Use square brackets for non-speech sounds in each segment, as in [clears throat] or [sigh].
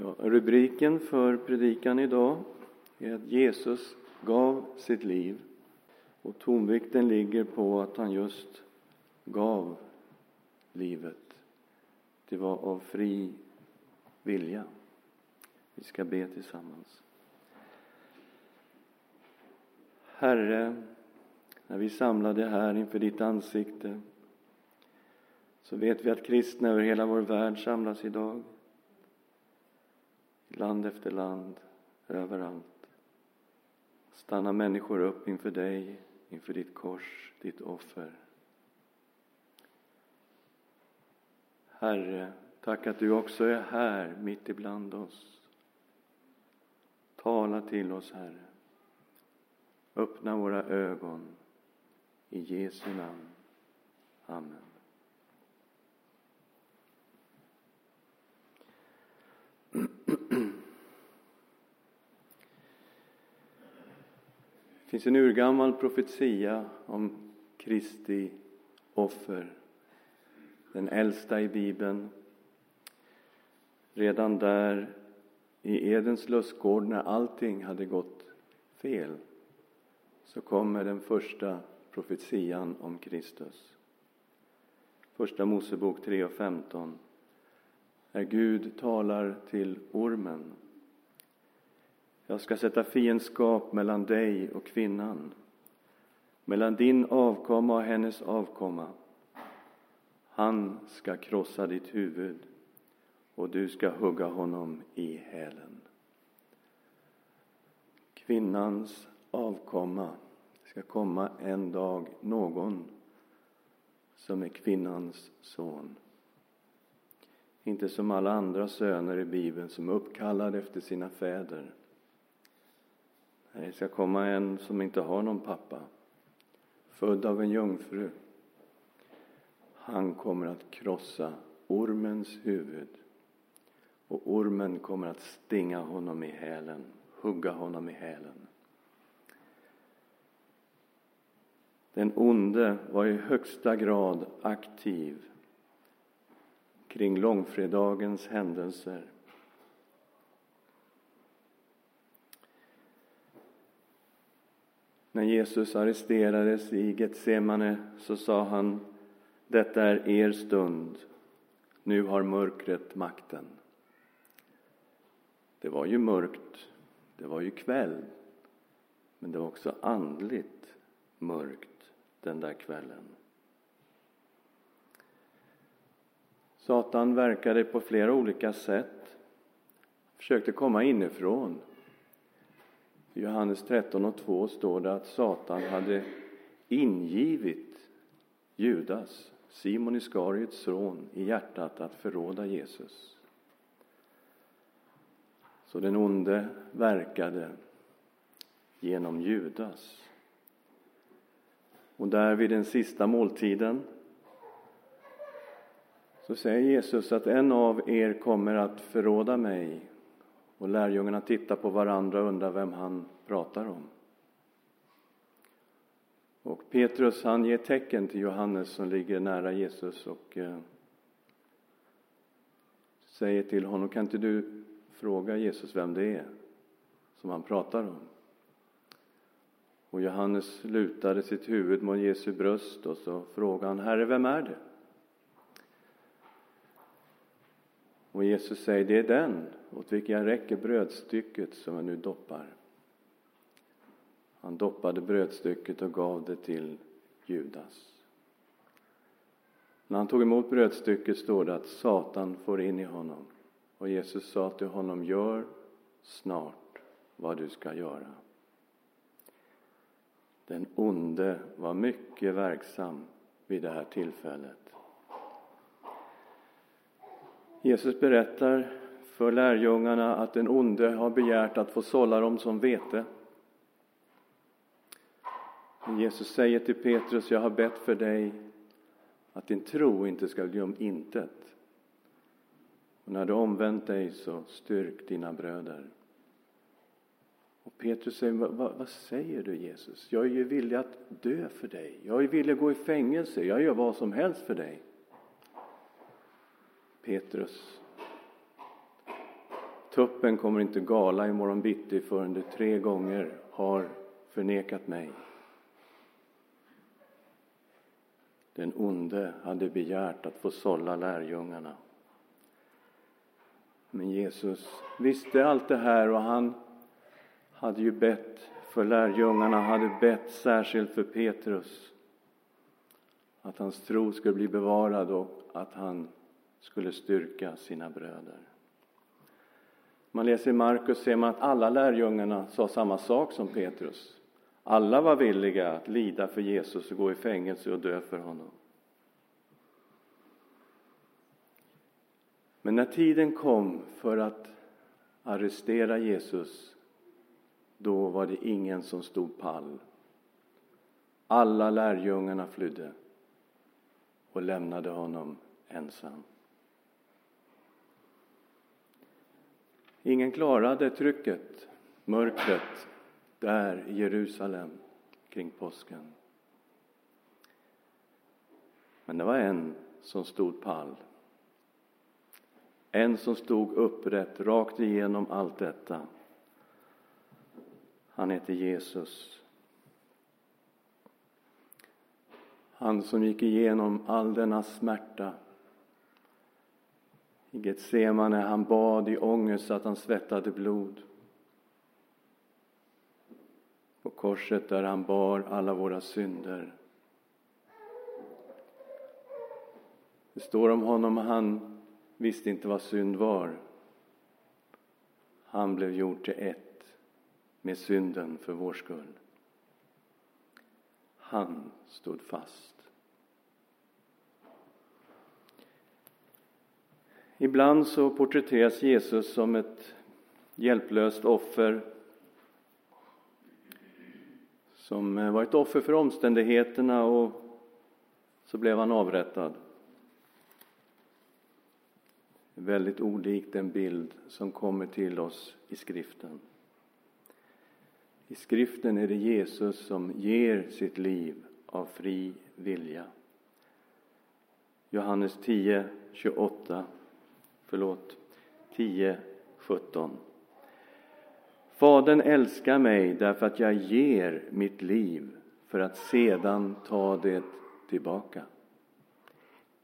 Ja, rubriken för predikan idag är att Jesus gav sitt liv. Och tonvikten ligger på att han just gav livet. Det var av fri vilja. Vi ska be tillsammans. Herre, när vi samlade här inför ditt ansikte så vet vi att kristna över hela vår värld samlas idag land efter land, överallt. Stannar människor upp inför dig, inför ditt kors, ditt offer. Herre, tack att du också är här mitt ibland oss. Tala till oss, Herre. Öppna våra ögon. I Jesu namn. Amen. [clears throat] finns en urgammal profetia om Kristi offer, den äldsta i Bibeln. Redan där i Edens lustgård, när allting hade gått fel, så kommer den första profetian om Kristus. Första Mosebok 3 och 15 när Gud talar till ormen. Jag ska sätta fiendskap mellan dig och kvinnan, mellan din avkomma och hennes avkomma. Han ska krossa ditt huvud och du ska hugga honom i hälen. Kvinnans avkomma ska komma en dag någon som är kvinnans son. Inte som alla andra söner i Bibeln som är uppkallade efter sina fäder. Nej, det ska komma en som inte har någon pappa, född av en jungfru. Han kommer att krossa ormens huvud och ormen kommer att stinga honom i hälen, hugga honom i hälen. Den onde var i högsta grad aktiv kring långfredagens händelser. När Jesus arresterades i Getsemane så sa han Detta är er stund, nu har mörkret makten. Det var ju mörkt, det var ju kväll, men det var också andligt mörkt den där kvällen. Satan verkade på flera olika sätt. Försökte komma inifrån. I Johannes 13 och 2 står det att Satan hade ingivit Judas, Simon Iskariets son, i hjärtat att förråda Jesus. Så den onde verkade genom Judas. Och där vid den sista måltiden så säger Jesus att en av er kommer att förråda mig och lärjungarna tittar på varandra och undrar vem han pratar om. Och Petrus han ger tecken till Johannes som ligger nära Jesus och eh, säger till honom, kan inte du fråga Jesus vem det är som han pratar om? Och Johannes lutade sitt huvud mot Jesu bröst och så frågade han, Herre, vem är det? Och Jesus säger, det är den åt vilken jag räcker brödstycket som jag nu doppar. Han doppade brödstycket och gav det till Judas. När han tog emot brödstycket står det att Satan får in i honom. Och Jesus sa till honom, gör snart vad du ska göra. Den onde var mycket verksam vid det här tillfället. Jesus berättar för lärjungarna att den onde har begärt att få sålla dem som vete. Jesus säger till Petrus, jag har bett för dig att din tro inte ska bli om intet. Och när du omvänt dig så styrk dina bröder. Och Petrus säger, vad, vad, säger du Jesus? Jag är ju villig att dö för dig. Jag är villig att gå i fängelse. Jag gör vad som helst för dig. Petrus tuppen kommer inte gala imorgon bitti förrän du tre gånger har förnekat mig. Den onde hade begärt att få sålla lärjungarna. Men Jesus visste allt det här och han hade ju bett för lärjungarna, hade bett särskilt för Petrus att hans tro skulle bli bevarad och att han skulle styrka sina bröder. Man läser i Markus ser man att alla lärjungarna sa samma sak som Petrus. Alla var villiga att lida för Jesus och gå i fängelse och dö för honom. Men när tiden kom för att arrestera Jesus, då var det ingen som stod pall. Alla lärjungarna flydde och lämnade honom ensam. Ingen klarade trycket, mörkret, där i Jerusalem kring påsken. Men det var en som stod pall. En som stod upprätt rakt igenom allt detta. Han heter Jesus. Han som gick igenom all denna smärta. I Getsemane han bad i ångest att han svettade blod. På korset där han bar alla våra synder. Det står om honom, han visste inte vad synd var. Han blev gjord till ett med synden för vår skull. Han stod fast. Ibland så porträtteras Jesus som ett hjälplöst offer som var ett offer för omständigheterna och så blev han avrättad. Väldigt olikt den bild som kommer till oss i skriften. I skriften är det Jesus som ger sitt liv av fri vilja. Johannes 10, 28, förlåt, 10, 17. Fadern älskar mig därför att jag ger mitt liv för att sedan ta det tillbaka.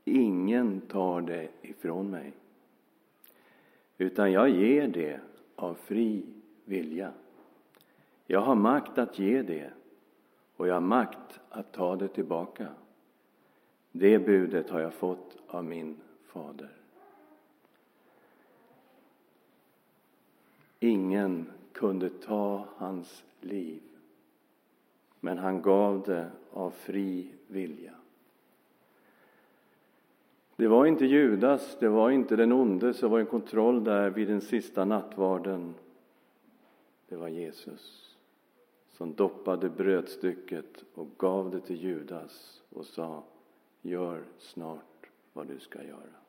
Ingen tar det ifrån mig, utan jag ger det av fri vilja. Jag har makt att ge det och jag har makt att ta det tillbaka. Det budet har jag fått av min fader. Ingen kunde ta hans liv, men han gav det av fri vilja. Det var inte Judas, det var inte den onde som var en kontroll där vid den sista nattvarden. Det var Jesus som doppade brödstycket och gav det till Judas och sa Gör snart vad du ska göra.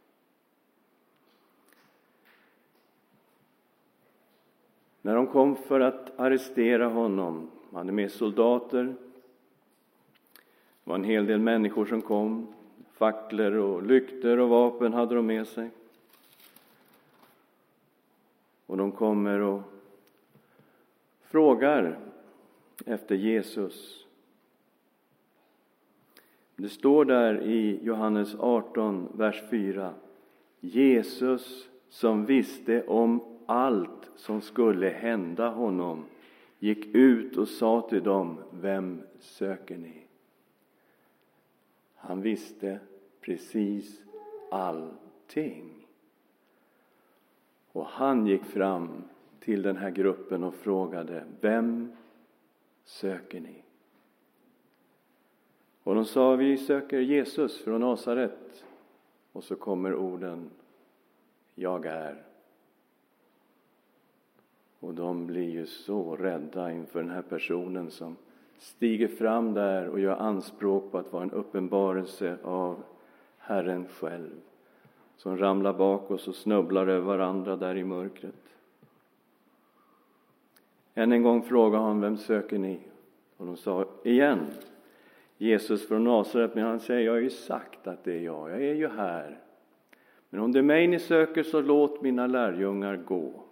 När de kom för att arrestera honom, de hade med soldater, det var en hel del människor som kom, facklor och lyktor och vapen hade de med sig. Och de kommer och frågar efter Jesus. Det står där i Johannes 18, vers 4. Jesus som visste om allt som skulle hända honom gick ut och sa till dem, vem söker ni? Han visste precis allting. Och han gick fram till den här gruppen och frågade, vem söker ni? Och de sa, vi söker Jesus från Nasaret. Och så kommer orden, jag är. Och de blir ju så rädda inför den här personen som stiger fram där och gör anspråk på att vara en uppenbarelse av Herren själv. Som ramlar bak oss och snubblar över varandra där i mörkret. Än en gång frågade han, vem söker ni? Och de sa igen, Jesus från Nasaret, men han säger, jag har ju sagt att det är jag, jag är ju här. Men om det är mig ni söker, så låt mina lärjungar gå.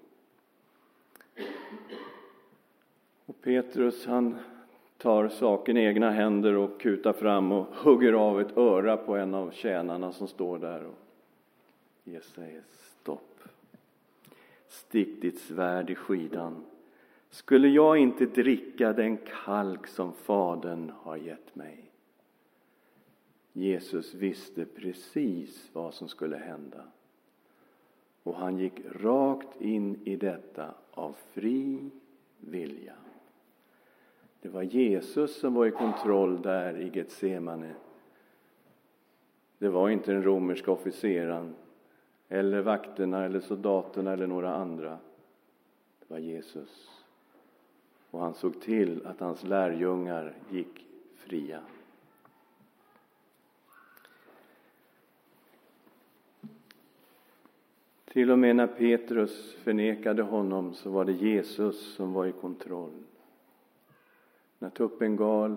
Och Petrus han tar saken i egna händer och kutar fram och hugger av ett öra på en av tjänarna som står där. Och Jesus säger stopp. Stick ditt svärd i skidan. Skulle jag inte dricka den kalk som Fadern har gett mig? Jesus visste precis vad som skulle hända. Och han gick rakt in i detta av fri vilja. Det var Jesus som var i kontroll där i Getsemane. Det var inte den romerska officeraren, eller vakterna eller soldaterna eller några andra. Det var Jesus. Och han såg till att hans lärjungar gick fria. Till och med när Petrus förnekade honom så var det Jesus som var i kontroll. När tuppen gal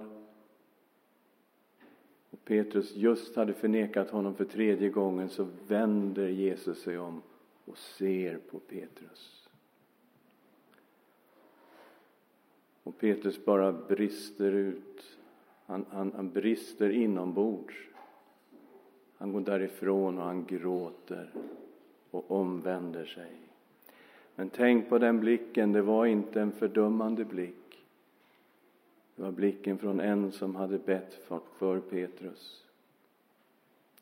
och Petrus just hade förnekat honom för tredje gången så vänder Jesus sig om och ser på Petrus. Och Petrus bara brister ut. Han, han, han brister inombords. Han går därifrån och han gråter och omvänder sig. Men tänk på den blicken, det var inte en fördömande blick. Det var blicken från en som hade bett för Petrus.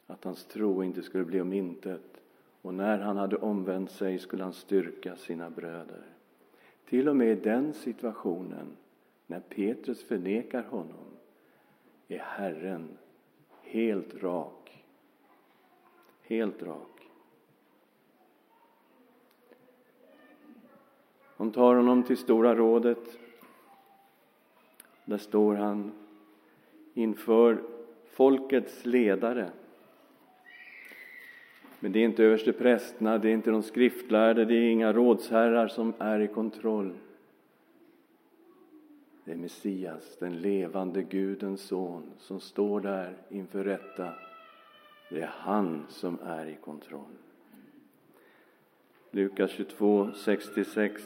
Att hans tro inte skulle bli om intet. Och när han hade omvänt sig skulle han styrka sina bröder. Till och med i den situationen, när Petrus förnekar honom, är Herren helt rak. Helt rak. De tar honom till Stora rådet. Där står han inför folkets ledare. Men det är inte översteprästerna, det är inte de skriftlärde, det är inga rådsherrar som är i kontroll. Det är Messias, den levande Gudens son, som står där inför rätta. Det är han som är i kontroll. Lukas 22, 66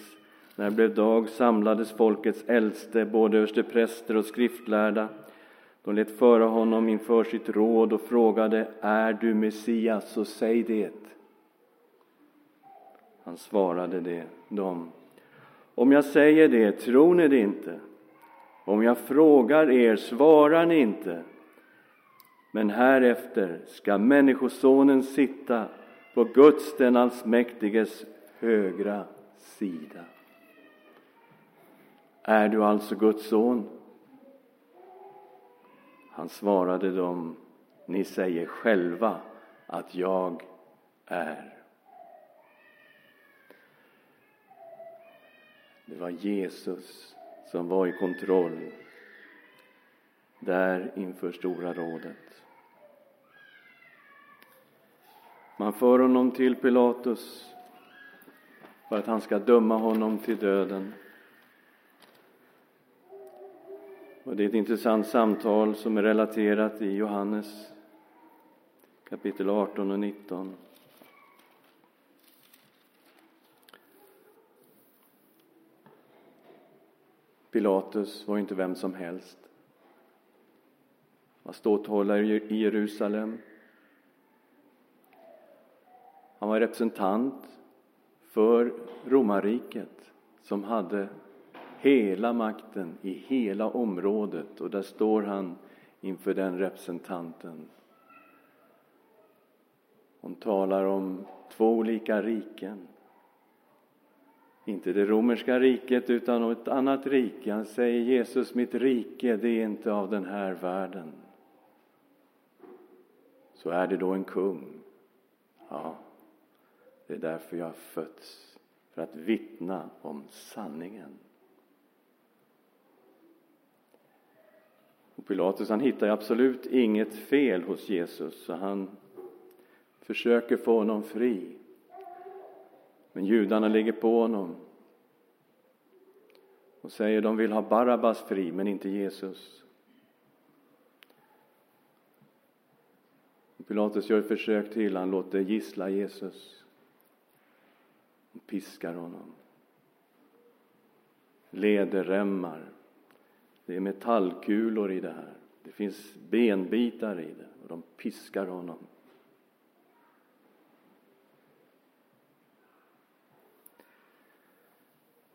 när det blev dag samlades folkets äldste, både överstepräster och skriftlärda. De lät föra honom inför sitt råd och frågade, är du Messias, så säg det. Han svarade det, dem, om jag säger det, tror ni det inte? Om jag frågar er, svarar ni inte? Men härefter ska Människosonen sitta på Guds, den allsmäktiges, högra sida. Är du alltså Guds son? Han svarade dem, ni säger själva att jag är. Det var Jesus som var i kontroll där inför Stora rådet. Man för honom till Pilatus för att han ska döma honom till döden. Och det är ett intressant samtal som är relaterat i Johannes kapitel 18 och 19. Pilatus var inte vem som helst. Han var ståthållare i Jerusalem. Han var representant för romarriket som hade hela makten i hela området och där står han inför den representanten. Hon talar om två olika riken. Inte det romerska riket utan ett annat rike. Han säger Jesus, mitt rike det är inte av den här världen. Så är det då en kung? Ja, det är därför jag har fötts, för att vittna om sanningen. Och Pilatus han hittar absolut inget fel hos Jesus så han försöker få honom fri. Men judarna ligger på honom och säger de vill ha Barabbas fri men inte Jesus. Pilatus gör ett försök till, han låter gissla Jesus och piskar honom. lederremmar. Det är metallkulor i det här. Det finns benbitar i det och de piskar honom.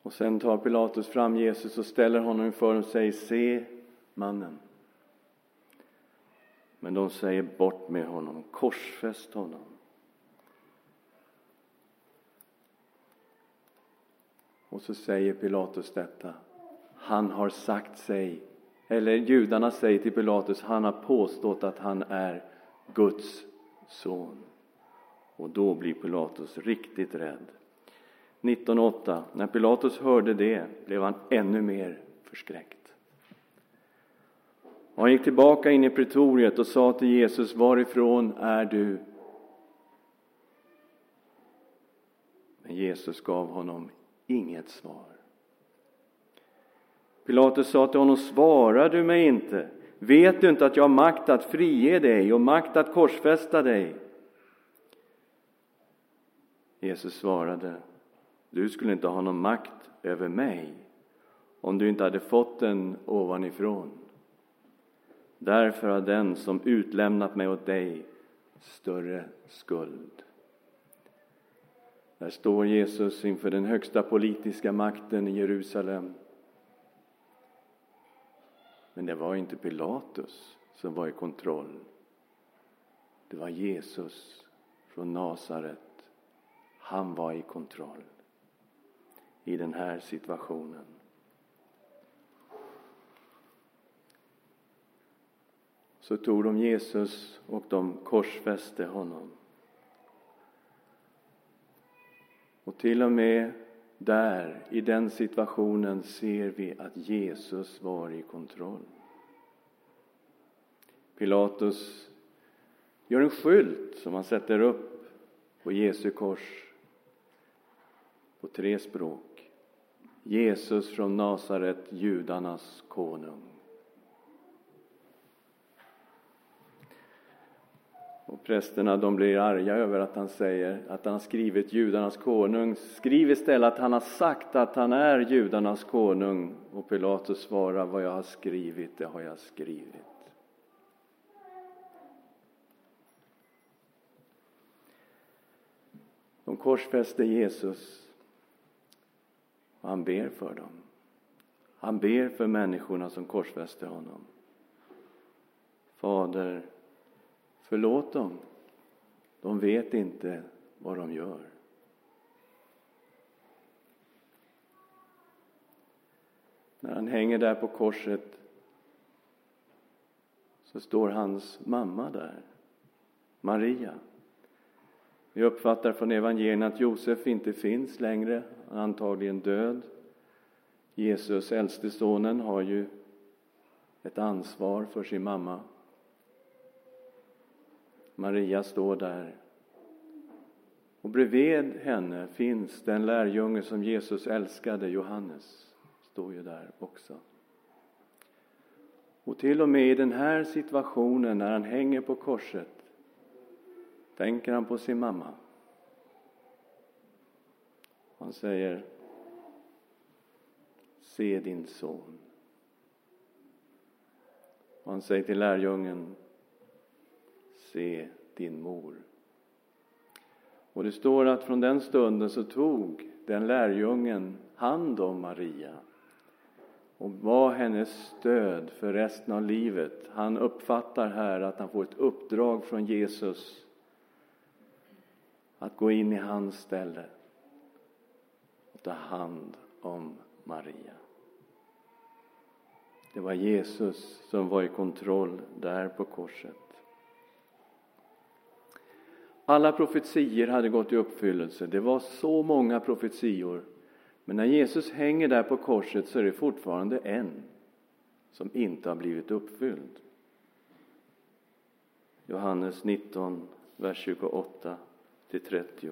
Och sen tar Pilatus fram Jesus och ställer honom inför och säger se mannen. Men de säger bort med honom, korsfäst honom. Och så säger Pilatus detta. Han har sagt sig, eller judarna säger till Pilatus, han har påstått att han är Guds son. Och då blir Pilatus riktigt rädd. 19.8. När Pilatus hörde det blev han ännu mer förskräckt. Och han gick tillbaka in i pretoriet och sa till Jesus, varifrån är du? Men Jesus gav honom inget svar. Pilatus sa till honom, svarar du mig inte? Vet du inte att jag har makt att frige dig och makt att korsfästa dig? Jesus svarade, du skulle inte ha någon makt över mig om du inte hade fått den ovanifrån. Därför har den som utlämnat mig åt dig större skuld. Där står Jesus inför den högsta politiska makten i Jerusalem. Men det var inte Pilatus som var i kontroll. Det var Jesus från Nasaret. Han var i kontroll i den här situationen. Så tog de Jesus och de korsfäste honom. Och till och med där, i den situationen, ser vi att Jesus var i kontroll. Pilatus gör en skylt som han sätter upp på Jesu kors på tre språk. Jesus från Nasaret, judarnas konung. Och prästerna de blir arga över att han säger att han har skrivit judarnas konung. Skriv istället att han har sagt att han är judarnas konung. Och Pilatus svarar, vad jag har skrivit, det har jag skrivit. De korsfäste Jesus och han ber för dem. Han ber för människorna som korsfäste honom. Fader, förlåt dem. De vet inte vad de gör. När han hänger där på korset så står hans mamma där, Maria. Vi uppfattar från evangelierna att Josef inte finns längre, han är antagligen död. Jesus, äldste sonen, har ju ett ansvar för sin mamma. Maria står där. Och bredvid henne finns den lärjunge som Jesus älskade, Johannes, står ju där också. Och till och med i den här situationen, när han hänger på korset, tänker han på sin mamma. Han säger Se din son. Och han säger till lärjungen Se din mor. Och det står att från den stunden så tog den lärjungen hand om Maria och var hennes stöd för resten av livet. Han uppfattar här att han får ett uppdrag från Jesus att gå in i hans ställe och ta hand om Maria. Det var Jesus som var i kontroll där på korset. Alla profetier hade gått i uppfyllelse. Det var så många profetior. Men när Jesus hänger där på korset så är det fortfarande en som inte har blivit uppfylld. Johannes 19, vers 28 till 30.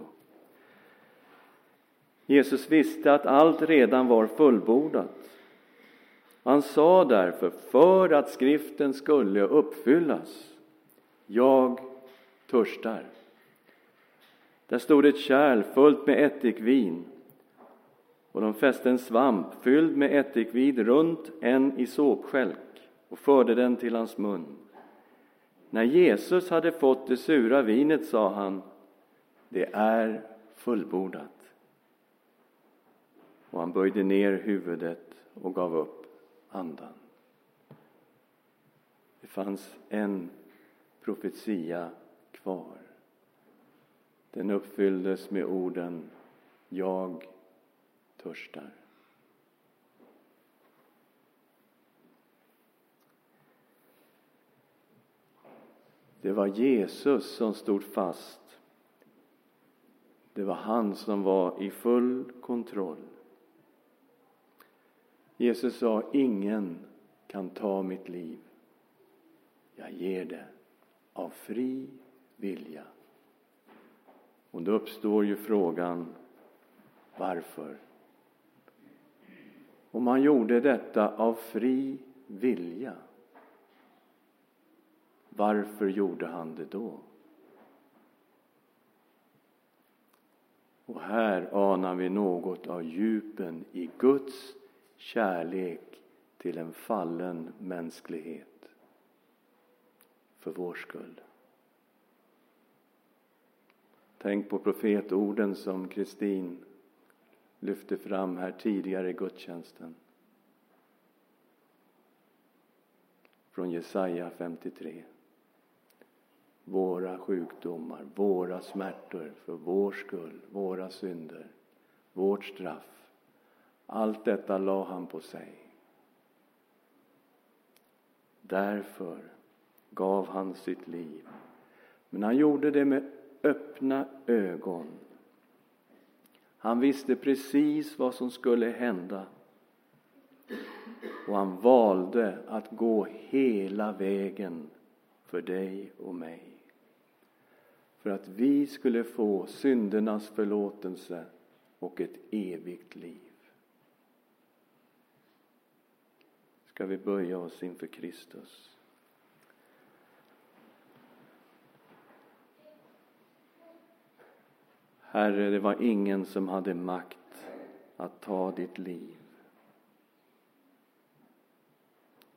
Jesus visste att allt redan var fullbordat. Han sa därför, för att skriften skulle uppfyllas, jag törstar. Där stod ett kärl fullt med ättikvin Och de fäste en svamp fylld med ättikvin runt en i såpskälk och förde den till hans mun. När Jesus hade fått det sura vinet sa han, det är fullbordat. Och han böjde ner huvudet och gav upp andan. Det fanns en profetia kvar. Den uppfylldes med orden Jag törstar. Det var Jesus som stod fast. Det var han som var i full kontroll. Jesus sa, ingen kan ta mitt liv. Jag ger det av fri vilja. Och då uppstår ju frågan, varför? Om han gjorde detta av fri vilja, varför gjorde han det då? Och här anar vi något av djupen i Guds kärlek till en fallen mänsklighet för vår skull. Tänk på profetorden som Kristin lyfte fram här tidigare i gudstjänsten. Från Jesaja 53. Våra sjukdomar, våra smärtor för vår skull, våra synder, vårt straff. Allt detta la han på sig. Därför gav han sitt liv. Men han gjorde det med öppna ögon. Han visste precis vad som skulle hända. Och han valde att gå hela vägen för dig och mig. För att vi skulle få syndernas förlåtelse och ett evigt liv. Ska vi böja oss inför Kristus. Herre, det var ingen som hade makt att ta ditt liv.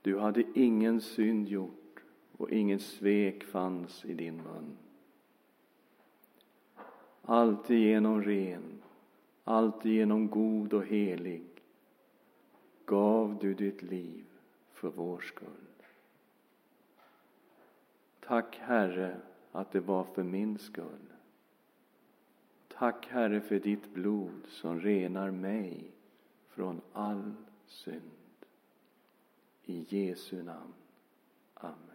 Du hade ingen synd gjort och ingen svek fanns i din mun. Alltigenom ren, alltigenom god och helig gav du ditt liv för vår skull. Tack Herre att det var för min skull. Tack Herre för ditt blod som renar mig från all synd. I Jesu namn. Amen.